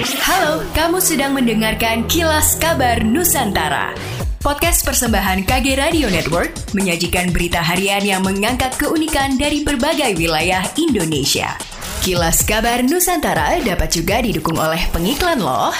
Halo, kamu sedang mendengarkan Kilas Kabar Nusantara. Podcast persembahan KG Radio Network menyajikan berita harian yang mengangkat keunikan dari berbagai wilayah Indonesia. Kilas Kabar Nusantara dapat juga didukung oleh pengiklan loh.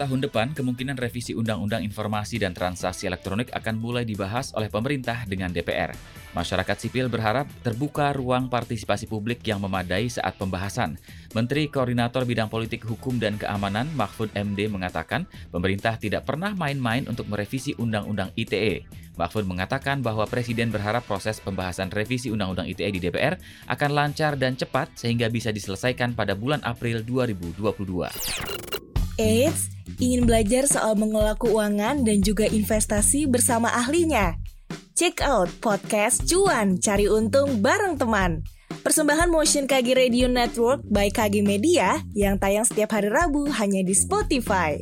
Tahun depan, kemungkinan revisi Undang-Undang Informasi dan Transaksi Elektronik akan mulai dibahas oleh pemerintah dengan DPR. Masyarakat sipil berharap terbuka ruang partisipasi publik yang memadai saat pembahasan. Menteri Koordinator Bidang Politik Hukum dan Keamanan Mahfud MD mengatakan pemerintah tidak pernah main-main untuk merevisi Undang-Undang ITE. Mahfud mengatakan bahwa Presiden berharap proses pembahasan revisi Undang-Undang ITE di DPR akan lancar dan cepat sehingga bisa diselesaikan pada bulan April 2022. Eits, ingin belajar soal mengelola keuangan dan juga investasi bersama ahlinya? Check out podcast Cuan Cari Untung bareng teman. Persembahan Motion KG Radio Network by KG Media yang tayang setiap hari Rabu hanya di Spotify.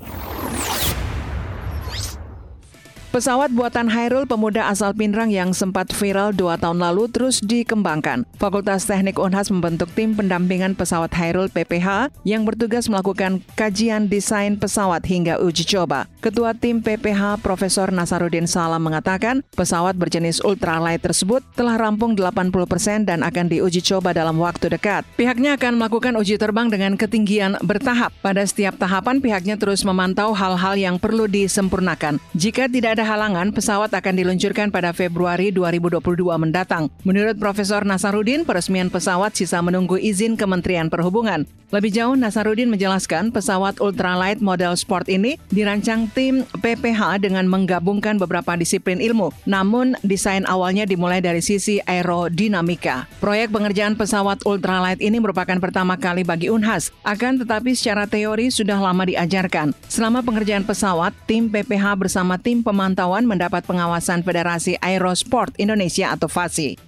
Pesawat buatan Hairul pemuda asal Pinrang yang sempat viral dua tahun lalu terus dikembangkan. Fakultas Teknik Unhas membentuk tim pendampingan pesawat Hairul PPH yang bertugas melakukan kajian desain pesawat hingga uji coba. Ketua tim PPH Profesor Nasaruddin Salam mengatakan pesawat berjenis ultralight tersebut telah rampung 80% persen dan akan diuji coba dalam waktu dekat. Pihaknya akan melakukan uji terbang dengan ketinggian bertahap. Pada setiap tahapan pihaknya terus memantau hal-hal yang perlu disempurnakan. Jika tidak ada halangan, pesawat akan diluncurkan pada Februari 2022 mendatang. Menurut Profesor Nasarudin, peresmian pesawat sisa menunggu izin Kementerian Perhubungan. Lebih jauh, Nasarudin menjelaskan pesawat ultralight model sport ini dirancang tim PPH dengan menggabungkan beberapa disiplin ilmu. Namun, desain awalnya dimulai dari sisi aerodinamika. Proyek pengerjaan pesawat ultralight ini merupakan pertama kali bagi Unhas. Akan tetapi secara teori sudah lama diajarkan. Selama pengerjaan pesawat, tim PPH bersama tim pemantau pemantauan mendapat pengawasan Federasi Aerosport Indonesia atau FASI.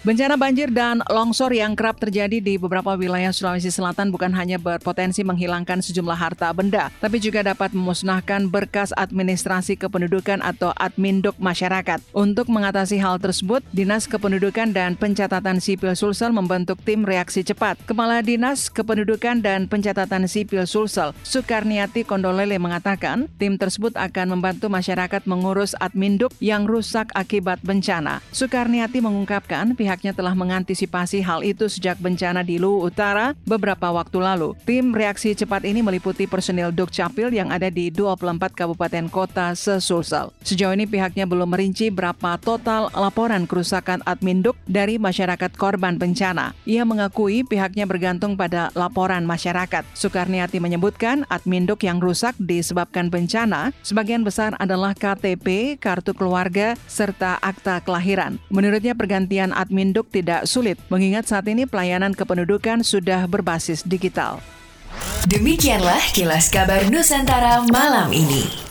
Bencana banjir dan longsor yang kerap terjadi di beberapa wilayah Sulawesi Selatan bukan hanya berpotensi menghilangkan sejumlah harta benda, tapi juga dapat memusnahkan berkas administrasi kependudukan atau adminduk masyarakat. Untuk mengatasi hal tersebut, Dinas Kependudukan dan Pencatatan Sipil Sulsel membentuk tim reaksi cepat. Kepala Dinas Kependudukan dan Pencatatan Sipil Sulsel, Sukarniati Kondolele mengatakan, tim tersebut akan membantu masyarakat mengurus adminduk yang rusak akibat bencana. Sukarniati mengungkapkan pihak pihaknya telah mengantisipasi hal itu sejak bencana di Luwu Utara beberapa waktu lalu. Tim reaksi cepat ini meliputi personil Dukcapil yang ada di 24 kabupaten kota sesulsel. Sejauh ini pihaknya belum merinci berapa total laporan kerusakan admin Duk dari masyarakat korban bencana. Ia mengakui pihaknya bergantung pada laporan masyarakat. Soekarniati menyebutkan admin Duk yang rusak disebabkan bencana sebagian besar adalah KTP, kartu keluarga, serta akta kelahiran. Menurutnya pergantian admin Minduk tidak sulit, mengingat saat ini pelayanan kependudukan sudah berbasis digital. Demikianlah kilas kabar Nusantara malam ini.